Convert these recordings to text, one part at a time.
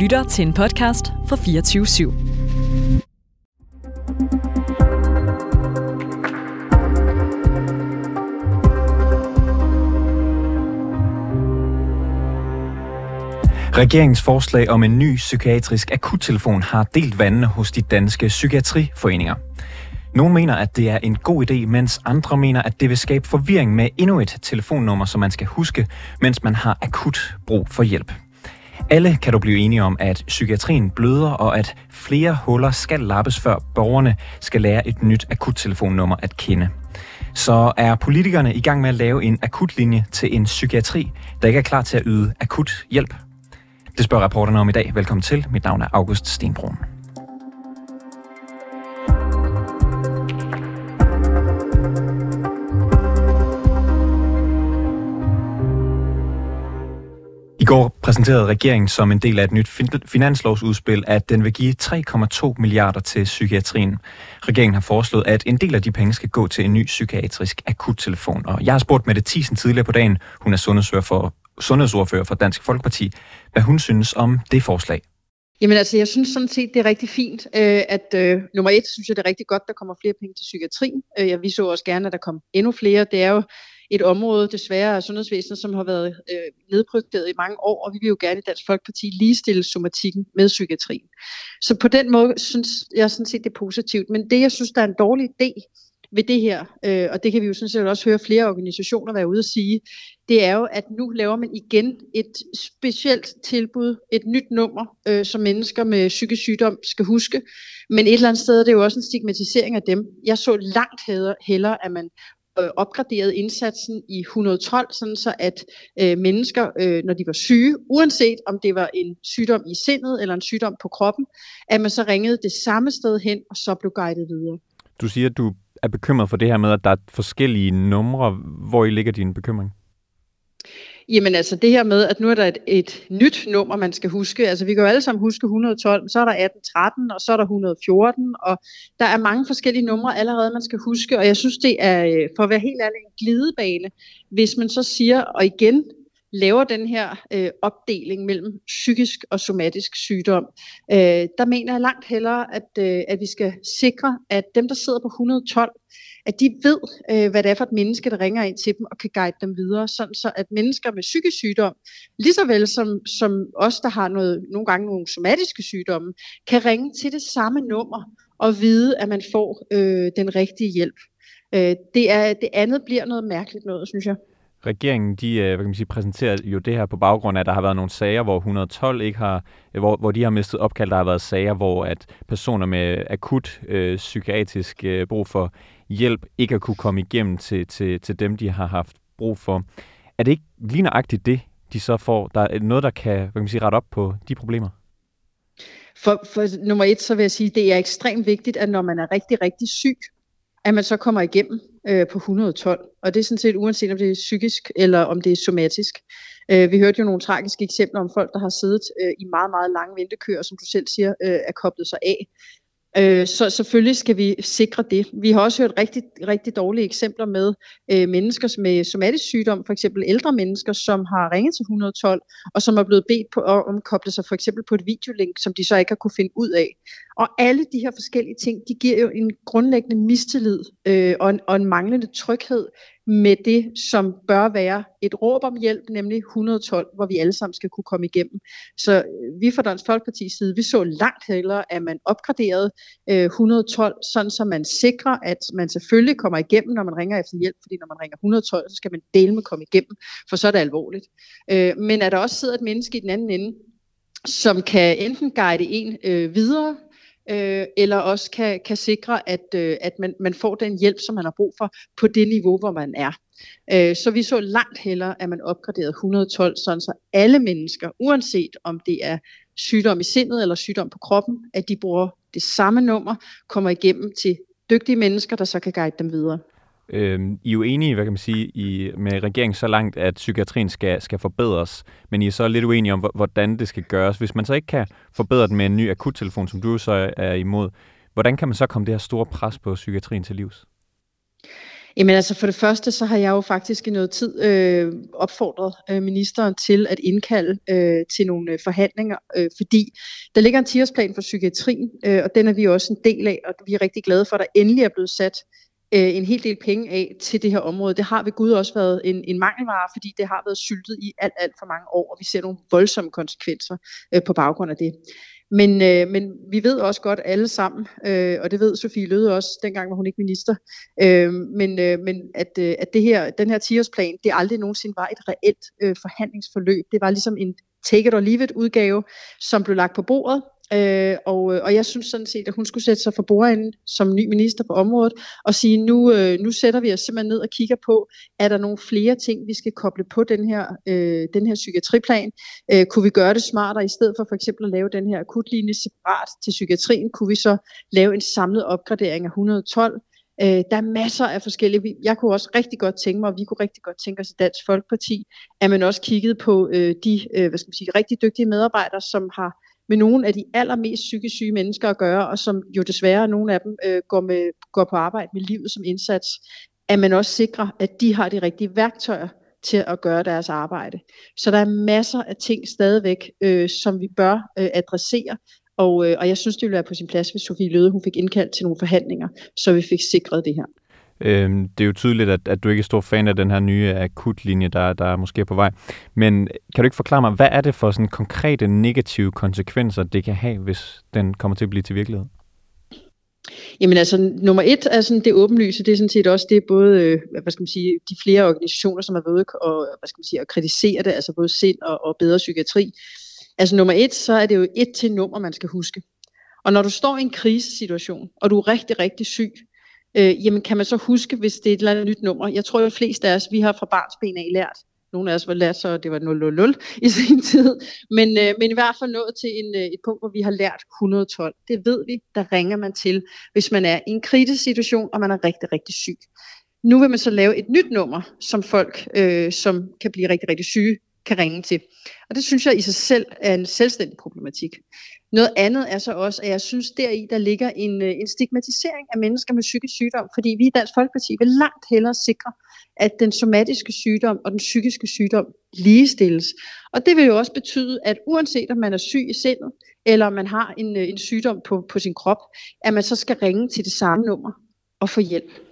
lytter til en podcast fra 24 /7. Regeringens forslag om en ny psykiatrisk akuttelefon har delt vandene hos de danske psykiatriforeninger. Nogle mener, at det er en god idé, mens andre mener, at det vil skabe forvirring med endnu et telefonnummer, som man skal huske, mens man har akut brug for hjælp. Alle kan du blive enige om, at psykiatrien bløder, og at flere huller skal lappes, før borgerne skal lære et nyt akuttelefonnummer at kende. Så er politikerne i gang med at lave en akutlinje til en psykiatri, der ikke er klar til at yde akut hjælp? Det spørger reporterne om i dag. Velkommen til. Mit navn er August Stenbrun. Går præsenterede regeringen som en del af et nyt finanslovsudspil, at den vil give 3,2 milliarder til psykiatrien. Regeringen har foreslået, at en del af de penge skal gå til en ny psykiatrisk akuttelefon. Og jeg har spurgt Mette Thiesen tidligere på dagen, hun er sundhedsordfører for, sundhedsordfører for Dansk Folkeparti, hvad hun synes om det forslag. Jamen altså, jeg synes sådan set, det er rigtig fint, øh, at øh, nummer et, synes jeg, det er rigtig godt, der kommer flere penge til psykiatrien. Øh, jeg vi så også gerne, at der kom endnu flere. Det er jo et område, desværre, af sundhedsvæsenet, som har været øh, nedprioriteret i mange år, og vi vil jo gerne i Dansk Folkeparti ligestille somatikken med psykiatrien. Så på den måde synes jeg sådan set, det er positivt. Men det, jeg synes, der er en dårlig idé ved det her, øh, og det kan vi jo sådan set også høre flere organisationer være ude at sige, det er jo, at nu laver man igen et specielt tilbud, et nyt nummer, øh, som mennesker med psykisk sygdom skal huske. Men et eller andet sted er det jo også en stigmatisering af dem. Jeg så langt hellere, at man øh, opgraderet indsatsen i 112, sådan så at øh, mennesker, øh, når de var syge, uanset om det var en sygdom i sindet eller en sygdom på kroppen, at man så ringede det samme sted hen og så blev guidet videre. Du siger, at du er bekymret for det her med, at der er forskellige numre. Hvor I ligger din bekymring? Jamen altså det her med, at nu er der et, et nyt nummer, man skal huske. Altså vi kan jo alle sammen huske 112, så er der 1813, og så er der 114, og der er mange forskellige numre allerede, man skal huske. Og jeg synes, det er, øh, for at være helt ærlig, en glidebane, hvis man så siger, og igen laver den her øh, opdeling mellem psykisk og somatisk sygdom, øh, der mener jeg langt hellere, at, øh, at vi skal sikre, at dem, der sidder på 112, at de ved, øh, hvad det er for et menneske, der ringer ind til dem og kan guide dem videre, sådan så at mennesker med psykisk sygdom, lige så vel som, som os, der har noget, nogle gange nogle somatiske sygdomme, kan ringe til det samme nummer og vide, at man får øh, den rigtige hjælp. Øh, det, er, det andet bliver noget mærkeligt noget, synes jeg. Regeringen de, øh, hvad kan man sige, præsenterer jo det her på baggrund af, at der har været nogle sager, hvor 112 ikke har, øh, hvor, hvor de har mistet opkald. Der har været sager, hvor at personer med akut øh, psykiatrisk øh, brug for hjælp ikke har kunne komme igennem til, til, til dem, de har haft brug for. Er det ikke lige nøjagtigt det, de så får? Der er noget, der kan, hvad kan man sige, rette op på de problemer? For, for nummer et, så vil jeg sige, det er ekstremt vigtigt, at når man er rigtig, rigtig syg, at man så kommer igennem øh, på 112. Og det er sådan set uanset om det er psykisk eller om det er somatisk. Øh, vi hørte jo nogle tragiske eksempler om folk, der har siddet øh, i meget, meget lange ventekøer, som du selv siger, øh, er koblet sig af. Øh, så selvfølgelig skal vi sikre det. Vi har også hørt rigtig, rigtig dårlige eksempler med øh, mennesker med øh, somatisk sygdom, for eksempel ældre mennesker, som har ringet til 112, og som er blevet bedt på at omkoble sig for eksempel på et videolink, som de så ikke har kunne finde ud af. Og alle de her forskellige ting, de giver jo en grundlæggende mistillid øh, og, en, og en manglende tryghed med det, som bør være et råb om hjælp, nemlig 112, hvor vi alle sammen skal kunne komme igennem. Så øh, vi fra Dansk Folkeparti's side, vi så langt hellere, at man opgraderede øh, 112, sådan så man sikrer, at man selvfølgelig kommer igennem, når man ringer efter hjælp, fordi når man ringer 112, så skal man dele med komme igennem, for så er det alvorligt. Øh, men at der også sidder et menneske i den anden ende, som kan enten guide en øh, videre øh, eller også kan, kan sikre, at, øh, at man, man får den hjælp, som man har brug for på det niveau, hvor man er. Øh, så vi så langt hellere, at man opgraderede 112, sådan så alle mennesker, uanset om det er sygdom i sindet eller sygdom på kroppen, at de bruger det samme nummer, kommer igennem til dygtige mennesker, der så kan guide dem videre. Øh, I er jo enige, hvad kan man sige, i, med regeringen så langt, at psykiatrien skal, skal forbedres, men I er så lidt uenige om, hvordan det skal gøres. Hvis man så ikke kan forbedre den med en ny akuttelefon, som du så er imod, hvordan kan man så komme det her store pres på psykiatrien til livs? Jamen altså for det første, så har jeg jo faktisk i noget tid øh, opfordret øh, ministeren til at indkalde øh, til nogle øh, forhandlinger, øh, fordi der ligger en 10 for psykiatrien, øh, og den er vi også en del af, og vi er rigtig glade for, at der endelig er blevet sat øh, en hel del penge af til det her område. Det har ved Gud også været en, en mangelvare, fordi det har været syltet i alt, alt for mange år, og vi ser nogle voldsomme konsekvenser øh, på baggrund af det. Men, øh, men vi ved også godt alle sammen, øh, og det ved Sofie Løde også, dengang var hun ikke minister, øh, men, øh, men at, øh, at det her, den her 10-årsplan, det aldrig nogensinde var et reelt øh, forhandlingsforløb. Det var ligesom en take it or leave it udgave, som blev lagt på bordet, Øh, og, øh, og jeg synes sådan set, at hun skulle sætte sig for bordenden som ny minister på området og sige, nu, øh, nu sætter vi os simpelthen ned og kigger på, er der nogle flere ting, vi skal koble på den her, øh, den her psykiatriplan? Øh, kunne vi gøre det smartere, i stedet for for eksempel at lave den her akutlinje separat til psykiatrien, kunne vi så lave en samlet opgradering af 112? Øh, der er masser af forskellige. Jeg kunne også rigtig godt tænke mig, og vi kunne rigtig godt tænke os i Dansk Folkeparti, at man også kiggede på øh, de øh, hvad skal man sige, rigtig dygtige medarbejdere, som har med nogle af de allermest psykisk syge mennesker at gøre, og som jo desværre nogle af dem øh, går, med, går på arbejde med livet som indsats, at man også sikrer, at de har de rigtige værktøjer til at gøre deres arbejde. Så der er masser af ting stadigvæk, øh, som vi bør øh, adressere, og, øh, og jeg synes, det ville være på sin plads, hvis Sofie Løde hun fik indkaldt til nogle forhandlinger, så vi fik sikret det her. Øhm, det er jo tydeligt, at, at du ikke er stor fan af den her nye akutlinje, der, der er måske er på vej. Men kan du ikke forklare mig, hvad er det for sådan konkrete negative konsekvenser, det kan have, hvis den kommer til at blive til virkelighed? Jamen altså, nummer et er sådan det åbenlyse, det er sådan set også det både, øh, hvad skal man sige, de flere organisationer, som har været og, hvad skal man sige, at kritisere det, altså både sind og, og bedre psykiatri. Altså nummer et, så er det jo et til nummer, man skal huske. Og når du står i en krisesituation, og du er rigtig, rigtig syg, øh, jamen kan man så huske, hvis det er et eller andet nyt nummer. Jeg tror, at de fleste af os, vi har fra barnsben af lært. Nogle af os var lært, så det var 000 i sin tid. Men, øh, men i hvert fald nået til en, øh, et punkt, hvor vi har lært 112. Det ved vi, der ringer man til, hvis man er i en kritisk situation, og man er rigtig, rigtig syg. Nu vil man så lave et nyt nummer, som folk, øh, som kan blive rigtig, rigtig syge, kan ringe til. Og det synes jeg i sig selv er en selvstændig problematik. Noget andet er så også, at jeg synes deri, der ligger en, øh, en stigmatisering af mennesker med psykisk sygdom, fordi vi i Dansk Folkeparti vil langt hellere sikre, at den somatiske sygdom og den psykiske sygdom ligestilles. Og det vil jo også betyde, at uanset om man er syg i sindet, eller om man har en, øh, en sygdom på, på sin krop, at man så skal ringe til det samme nummer og få hjælp.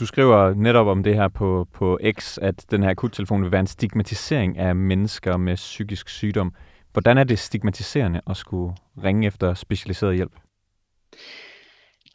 Du skriver netop om det her på, på X, at den her akuttelefon vil være en stigmatisering af mennesker med psykisk sygdom. Hvordan er det stigmatiserende at skulle ringe efter specialiseret hjælp?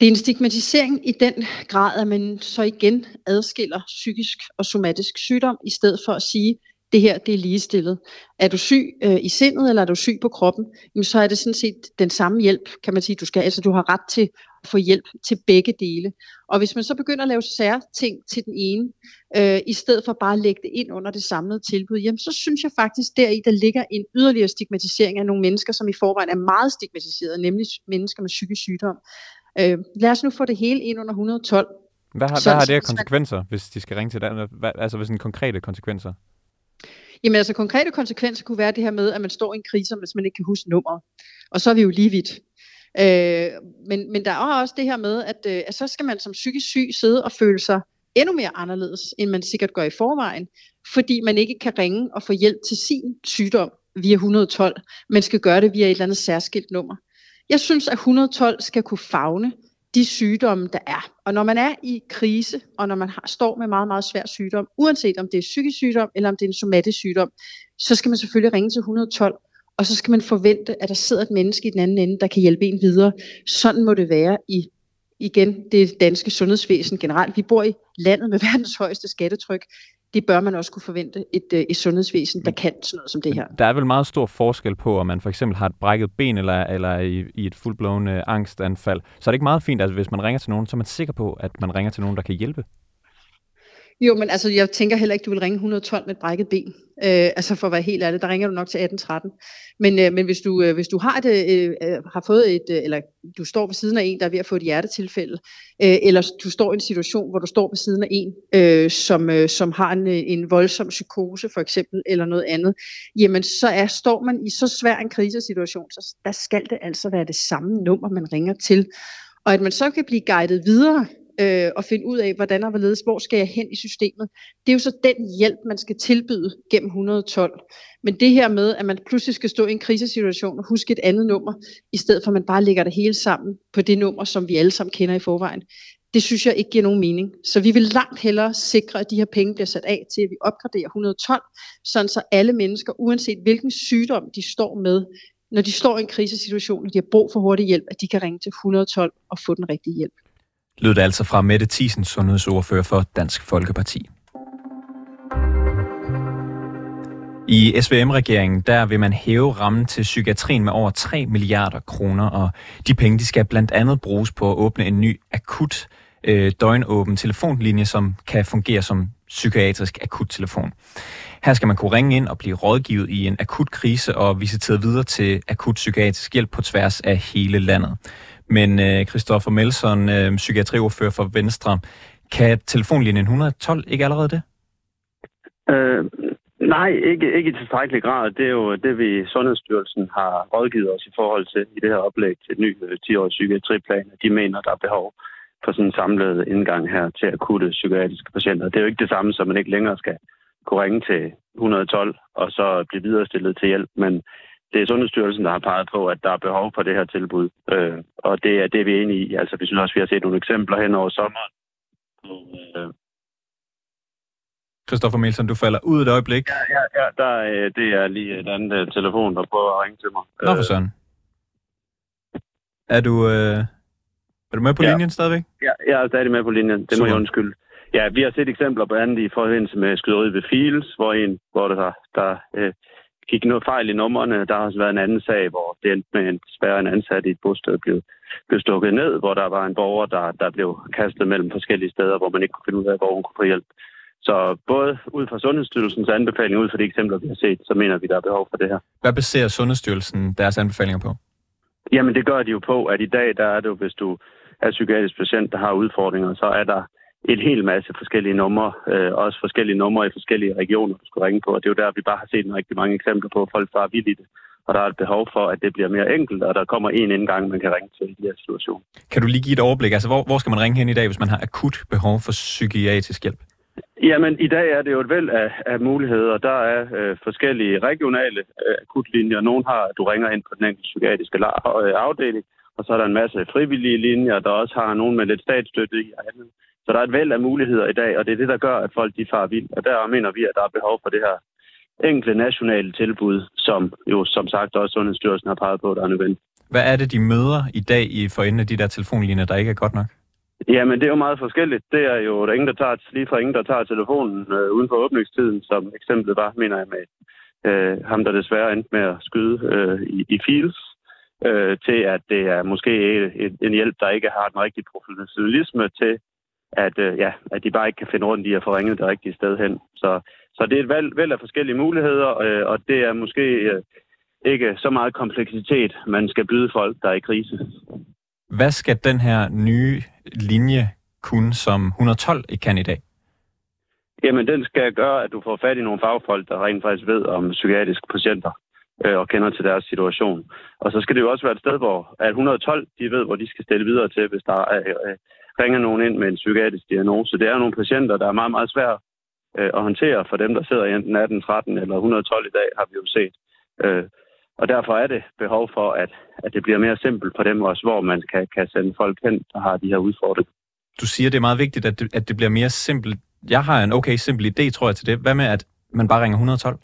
Det er en stigmatisering i den grad, at man så igen adskiller psykisk og somatisk sygdom, i stedet for at sige, det her det er ligestillet. Er du syg øh, i sindet, eller er du syg på kroppen, jamen, så er det sådan set den samme hjælp, kan man sige, du skal. Altså du har ret til at få hjælp til begge dele. Og hvis man så begynder at lave særting til den ene, øh, i stedet for bare at lægge det ind under det samlede tilbud, jamen så synes jeg faktisk deri, der ligger en yderligere stigmatisering af nogle mennesker, som i forvejen er meget stigmatiseret, nemlig mennesker med psykisk sygdom. Øh, lad os nu få det hele ind under 112. Hvad har, så, hvad har det af konsekvenser, hvis de skal ringe til dig? Altså hvis en konkrete konsekvenser? Jamen altså konkrete konsekvenser kunne være det her med, at man står i en krise, hvis man ikke kan huske nummeret. Og så er vi jo lige vidt. Øh, men, men der er også det her med, at, øh, at så skal man som psykisk syg sidde og føle sig endnu mere anderledes, end man sikkert gør i forvejen, fordi man ikke kan ringe og få hjælp til sin sygdom via 112, men skal gøre det via et eller andet særskilt nummer. Jeg synes, at 112 skal kunne fagne de sygdomme, der er. Og når man er i krise, og når man har, står med meget, meget svær sygdom, uanset om det er psykisk sygdom, eller om det er en somatisk sygdom, så skal man selvfølgelig ringe til 112, og så skal man forvente, at der sidder et menneske i den anden ende, der kan hjælpe en videre. Sådan må det være i igen det danske sundhedsvæsen generelt. Vi bor i landet med verdens højeste skattetryk det bør man også kunne forvente et, øh, et sundhedsvæsen, der kan sådan noget som det her. Der er vel meget stor forskel på, om man for eksempel har et brækket ben eller, eller i, i et fuldblåen øh, angstanfald. Så er det ikke meget fint, at hvis man ringer til nogen, så er man sikker på, at man ringer til nogen, der kan hjælpe? Jo, men altså, jeg tænker heller ikke, du vil ringe 112 med et brækket ben. Øh, altså for at være helt ærlig, der ringer du nok til 1813. Men, øh, men hvis, du, øh, hvis du har, det, øh, øh, har fået et, øh, eller du står ved siden af en, der er ved at få et hjertetilfælde, øh, eller du står i en situation, hvor du står ved siden af en, øh, som, øh, som har en, øh, en voldsom psykose for eksempel, eller noget andet, jamen så er, står man i så svær en krisesituation, så der skal det altså være det samme nummer, man ringer til. Og at man så kan blive guidet videre øh, og finde ud af, hvordan og hvorledes, hvor skal jeg hen i systemet. Det er jo så den hjælp, man skal tilbyde gennem 112. Men det her med, at man pludselig skal stå i en krisesituation og huske et andet nummer, i stedet for at man bare lægger det hele sammen på det nummer, som vi alle sammen kender i forvejen, det synes jeg ikke giver nogen mening. Så vi vil langt hellere sikre, at de her penge bliver sat af til, at vi opgraderer 112, sådan så alle mennesker, uanset hvilken sygdom de står med, når de står i en krisesituation, og de har brug for hurtig hjælp, at de kan ringe til 112 og få den rigtige hjælp. Lød det altså fra Mette Thiesen, sundhedsordfører for Dansk Folkeparti. I SVM-regeringen, der vil man hæve rammen til psykiatrien med over 3 milliarder kroner, og de penge, de skal blandt andet bruges på at åbne en ny akut øh, døgnåben telefonlinje, som kan fungere som psykiatrisk akuttelefon. Her skal man kunne ringe ind og blive rådgivet i en akut krise og visiteret videre til akut psykiatrisk hjælp på tværs af hele landet. Men øh, Christoffer Melson, øh, psykiatriordfører for Venstre, kan telefonlinjen 112 ikke allerede det? Øh, nej, ikke, ikke i tilstrækkelig grad. Det er jo det, vi Sundhedsstyrelsen har rådgivet os i forhold til i det her oplæg til ny øh, 10-årig psykiatriplan. De mener, der er behov for sådan en samlet indgang her til akutte psykiatriske patienter. Det er jo ikke det samme, som man ikke længere skal kunne ringe til 112 og så blive viderestillet til hjælp, men det er Sundhedsstyrelsen, der har peget på, at der er behov for det her tilbud, øh, og det er det, vi er enige i. Altså, vi synes også, vi har set nogle eksempler hen over sommeren. Øh. Christoffer Mielsen, du falder ud et øjeblik. Ja, ja, ja der, øh, det er lige et andet øh, telefon, der prøver at ringe til mig. Nå for sådan. Er du, øh, er du med på ja. linjen stadigvæk? Ja, jeg er stadig med på linjen. Det Super. må jeg undskylde. Ja, vi har set eksempler på andet i forbindelse med skyderiet ved Fields, hvor, en, hvor der, der øh, gik noget fejl i numrene. Der har også været en anden sag, hvor det endte med en spærre en ansat i et bosted blev, blev stukket ned, hvor der var en borger, der, der blev kastet mellem forskellige steder, hvor man ikke kunne finde ud af, hvor hun kunne få hjælp. Så både ud fra Sundhedsstyrelsens anbefaling, ud fra de eksempler, vi har set, så mener vi, der er behov for det her. Hvad baserer Sundhedsstyrelsen deres anbefalinger på? Jamen det gør de jo på, at i dag, der er det jo, hvis du er psykiatrisk patient, der har udfordringer, så er der en hel masse forskellige numre, øh, også forskellige numre i forskellige regioner, du skal ringe på. Og det er jo der, vi bare har set en rigtig mange eksempler på, at folk bare er i det. Og der er et behov for, at det bliver mere enkelt, og der kommer en indgang, man kan ringe til i de her situationer. Kan du lige give et overblik? Altså, hvor, hvor skal man ringe hen i dag, hvis man har akut behov for psykiatrisk hjælp? Jamen, i dag er det jo et væld af, af muligheder. Der er øh, forskellige regionale øh, akutlinjer. Nogle har, at du ringer ind på den enkelte psykiatriske øh, afdeling, og så er der en masse frivillige linjer, der også har nogen med lidt statsstøtte i og andet. Så der er et væld af muligheder i dag, og det er det, der gør, at folk de farer vildt. Og der mener vi, at der er behov for det her enkle nationale tilbud, som jo som sagt også Sundhedsstyrelsen har peget på, der er nødvendigt. Hvad er det, de møder i dag i for enden af de der telefonlinjer, der ikke er godt nok? Jamen, det er jo meget forskelligt. Det er jo, der er ingen, der tager, lige fra ingen, der tager telefonen øh, uden for åbningstiden, som eksemplet var, mener jeg, med øh, ham, der desværre endte med at skyde øh, i, i Fields, øh, til at det er måske en, en hjælp, der ikke har den rigtige professionalisme til at, øh, ja, at de bare ikke kan finde rundt i at få ringet det rigtige sted hen. Så, så det er et valg, valg af forskellige muligheder, øh, og det er måske øh, ikke så meget kompleksitet, man skal byde folk, der er i krise. Hvad skal den her nye linje kunne, som 112 ikke kan i dag? Jamen, den skal gøre, at du får fat i nogle fagfolk, der rent faktisk ved om psykiatriske patienter øh, og kender til deres situation. Og så skal det jo også være et sted, hvor at 112 de ved, hvor de skal stille videre til, hvis der er, øh, ringer nogen ind med en psykiatrisk diagnose. Det er nogle patienter, der er meget, meget svære øh, at håndtere for dem, der sidder i enten 18, 13 eller 112 i dag, har vi jo set. Øh, og derfor er det behov for, at, at det bliver mere simpelt for dem også, hvor man kan, kan sende folk hen, der har de her udfordringer. Du siger, det er meget vigtigt, at det, at det bliver mere simpelt. Jeg har en okay simpel idé, tror jeg, til det. Hvad med, at man bare ringer 112?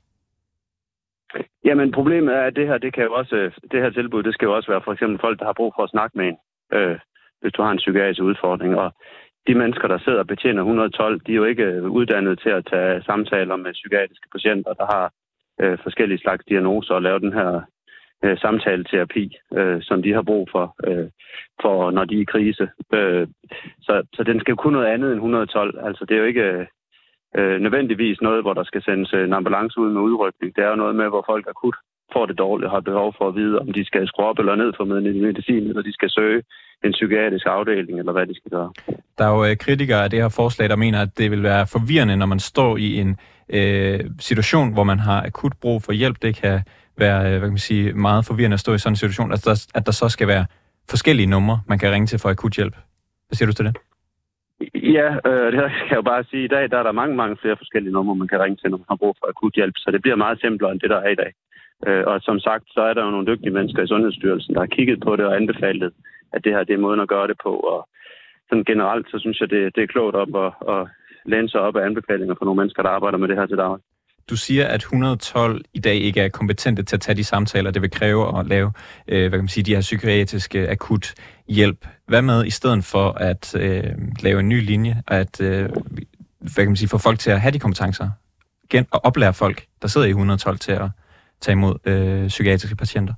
Jamen, problemet er, at det her, det kan jo også, det her tilbud, det skal jo også være for eksempel folk, der har brug for at snakke med en. Øh, hvis du har en psykiatrisk udfordring. Og de mennesker, der sidder og betjener 112, de er jo ikke øh, uddannet til at tage samtaler med psykiatriske patienter, der har øh, forskellige slags diagnoser og lave den her øh, samtaleterapi, øh, som de har brug for, øh, for når de er i krise. Øh, så, så den skal jo kunne noget andet end 112. Altså det er jo ikke øh, nødvendigvis noget, hvor der skal sendes øh, en ambulance ud med udrykning. Det er jo noget med, hvor folk akut får det dårligt og har behov for at vide, om de skal skrue op eller ned for medicin, eller de skal søge en psykiatrisk afdeling, eller hvad de skal gøre. Der er jo øh, kritikere af det her forslag, der mener, at det vil være forvirrende, når man står i en øh, situation, hvor man har akut brug for hjælp. Det kan være øh, hvad kan man sige, meget forvirrende at stå i sådan en situation, at der, at der så skal være forskellige numre, man kan ringe til for akut hjælp. Hvad siger du til det? Ja, øh, det kan jeg jo bare sige. I dag der er der mange, mange flere forskellige numre, man kan ringe til, når man har brug for akut hjælp. Så det bliver meget simplere end det, der er i dag. Øh, og som sagt, så er der jo nogle dygtige mennesker i Sundhedsstyrelsen, der har kigget på det og anbefalet, at det her det er måden at gøre det på. Og sådan generelt, så synes jeg, det, det er klogt op at, at læne sig op af anbefalinger for nogle mennesker, der arbejder med det her til daglig. Du siger, at 112 i dag ikke er kompetente til at tage de samtaler, det vil kræve at lave øh, hvad kan man sige, de her psykiatriske akut hjælp. Hvad med i stedet for at øh, lave en ny linje, at øh, hvad kan man sige, få folk til at have de kompetencer, gen- og oplære folk, der sidder i 112 til at tage imod øh, psykiatriske patienter?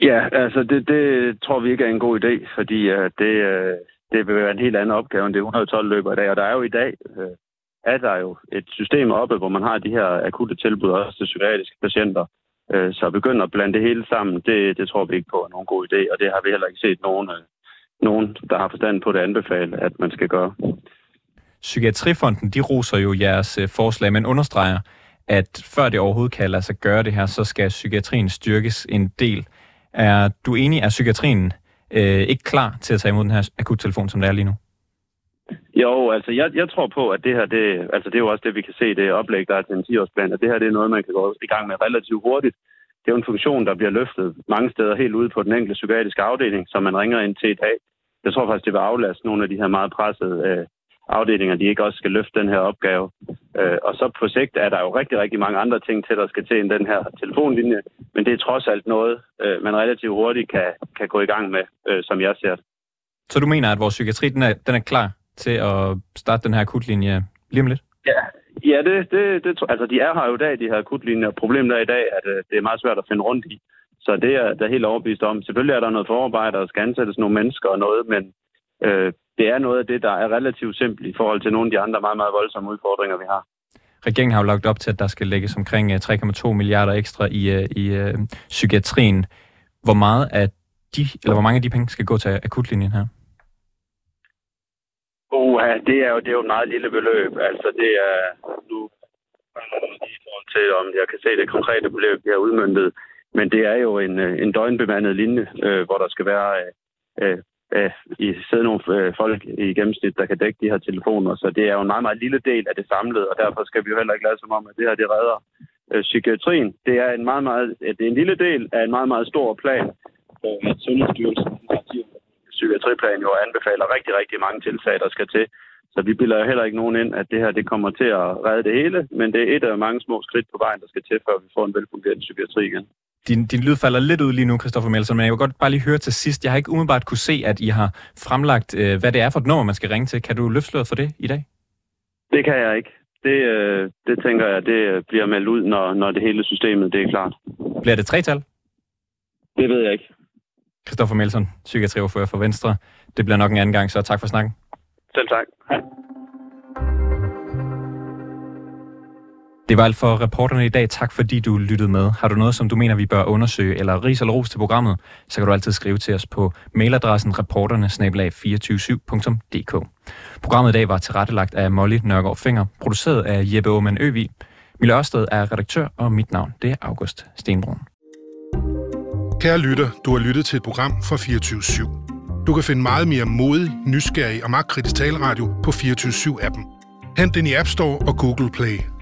Ja, altså det, det tror vi ikke er en god idé, fordi uh, det, uh, det vil være en helt anden opgave, end det 112 løber i dag. Og der er jo i dag, uh, er der jo et system oppe, hvor man har de her akutte tilbud også til psykiatriske patienter. Uh, så begynde at blande det hele sammen, det, det tror vi ikke på er nogen god idé, og det har vi heller ikke set nogen, uh, nogen der har forstand på det anbefale, at man skal gøre. Psykiatrifonden, de roser jo jeres forslag, men understreger, at før det overhovedet kan lade sig gøre det her, så skal psykiatrien styrkes en del. Er du enig, at psykiatrien øh, ikke klar til at tage imod den her akuttelefon, som det er lige nu? Jo, altså jeg, jeg tror på, at det her, det, altså det er jo også det, vi kan se, det oplæg, der er til en 10-årsplan, at det her det er noget, man kan gå i gang med relativt hurtigt. Det er jo en funktion, der bliver løftet mange steder helt ude på den enkelte psykiatriske afdeling, som man ringer ind til i dag. Jeg tror faktisk, det vil aflaste nogle af de her meget pressede øh, afdelinger, de ikke også skal løfte den her opgave. Øh, og så på sigt er der jo rigtig, rigtig mange andre ting til, der skal til end den her telefonlinje. Men det er trods alt noget, øh, man relativt hurtigt kan, kan gå i gang med, øh, som jeg ser det. Så du mener, at vores psykiatri den er, den er klar til at starte den her akutlinje lige om lidt? Ja, ja det, det, det, altså de er her jo i dag, de her akutlinjer. Problemet er i dag, at øh, det er meget svært at finde rundt i. Så det er der helt overbevist om. Selvfølgelig er der noget forarbejde, og skal ansættes nogle mennesker og noget, men øh, det er noget af det, der er relativt simpelt i forhold til nogle af de andre meget, meget voldsomme udfordringer, vi har. Regeringen har jo lagt op til, at der skal lægges omkring 3,2 øh, milliarder ekstra i, øh, i uh, psykiatrien. Hvor meget af de, eller hvor mange af de penge skal gå til akutlinjen her? Uh, det er jo det er jo et meget lille beløb. Altså det er nu i forhold til, om jeg kan se det konkrete beløb, vi har udmyndtet. Men det er jo en, en døgnbemandet linje, øh, hvor der skal være øh, øh, i sidde nogle øh, folk i gennemsnit, der kan dække de her telefoner. Så det er jo en meget, meget lille del af det samlede, og derfor skal vi jo heller ikke lade som om, at det her det redder øh, psykiatrien. Det er en meget, meget, øh, det er en lille del af en meget, meget stor plan, øh, hvor Sundhedsstyrelsen psykiatriplan jo anbefaler rigtig, rigtig mange tiltag, der skal til. Så vi bilder jo heller ikke nogen ind, at det her det kommer til at redde det hele, men det er et af mange små skridt på vejen, der skal til, før vi får en velfungerende psykiatri igen. Din, din lyd falder lidt ud lige nu, Christoffer Melson, men jeg vil godt bare lige høre til sidst. Jeg har ikke umiddelbart kunne se, at I har fremlagt, øh, hvad det er for et nummer, man skal ringe til. Kan du løfte for det i dag? Det kan jeg ikke. Det, øh, det tænker jeg, det bliver meldt ud, når, når det hele systemet det er klart. Bliver det tre-tal? Det ved jeg ikke. Christoffer Melson, psykiatriordfører for Venstre. Det bliver nok en anden gang, så tak for snakken. Selv tak. Hej. Det var alt for reporterne i dag. Tak fordi du lyttede med. Har du noget, som du mener, vi bør undersøge, eller ris eller ros til programmet, så kan du altid skrive til os på mailadressen reporterne 247dk Programmet i dag var tilrettelagt af Molly Nørgaard Finger, produceret af Jeppe Aumann Øvi. Mille Ørsted er redaktør, og mit navn det er August Stenbrun. Kære lytter, du har lyttet til et program fra 24 /7. Du kan finde meget mere modig, nysgerrig og magtkritisk taleradio på 24 7 appen Hent den i App Store og Google Play.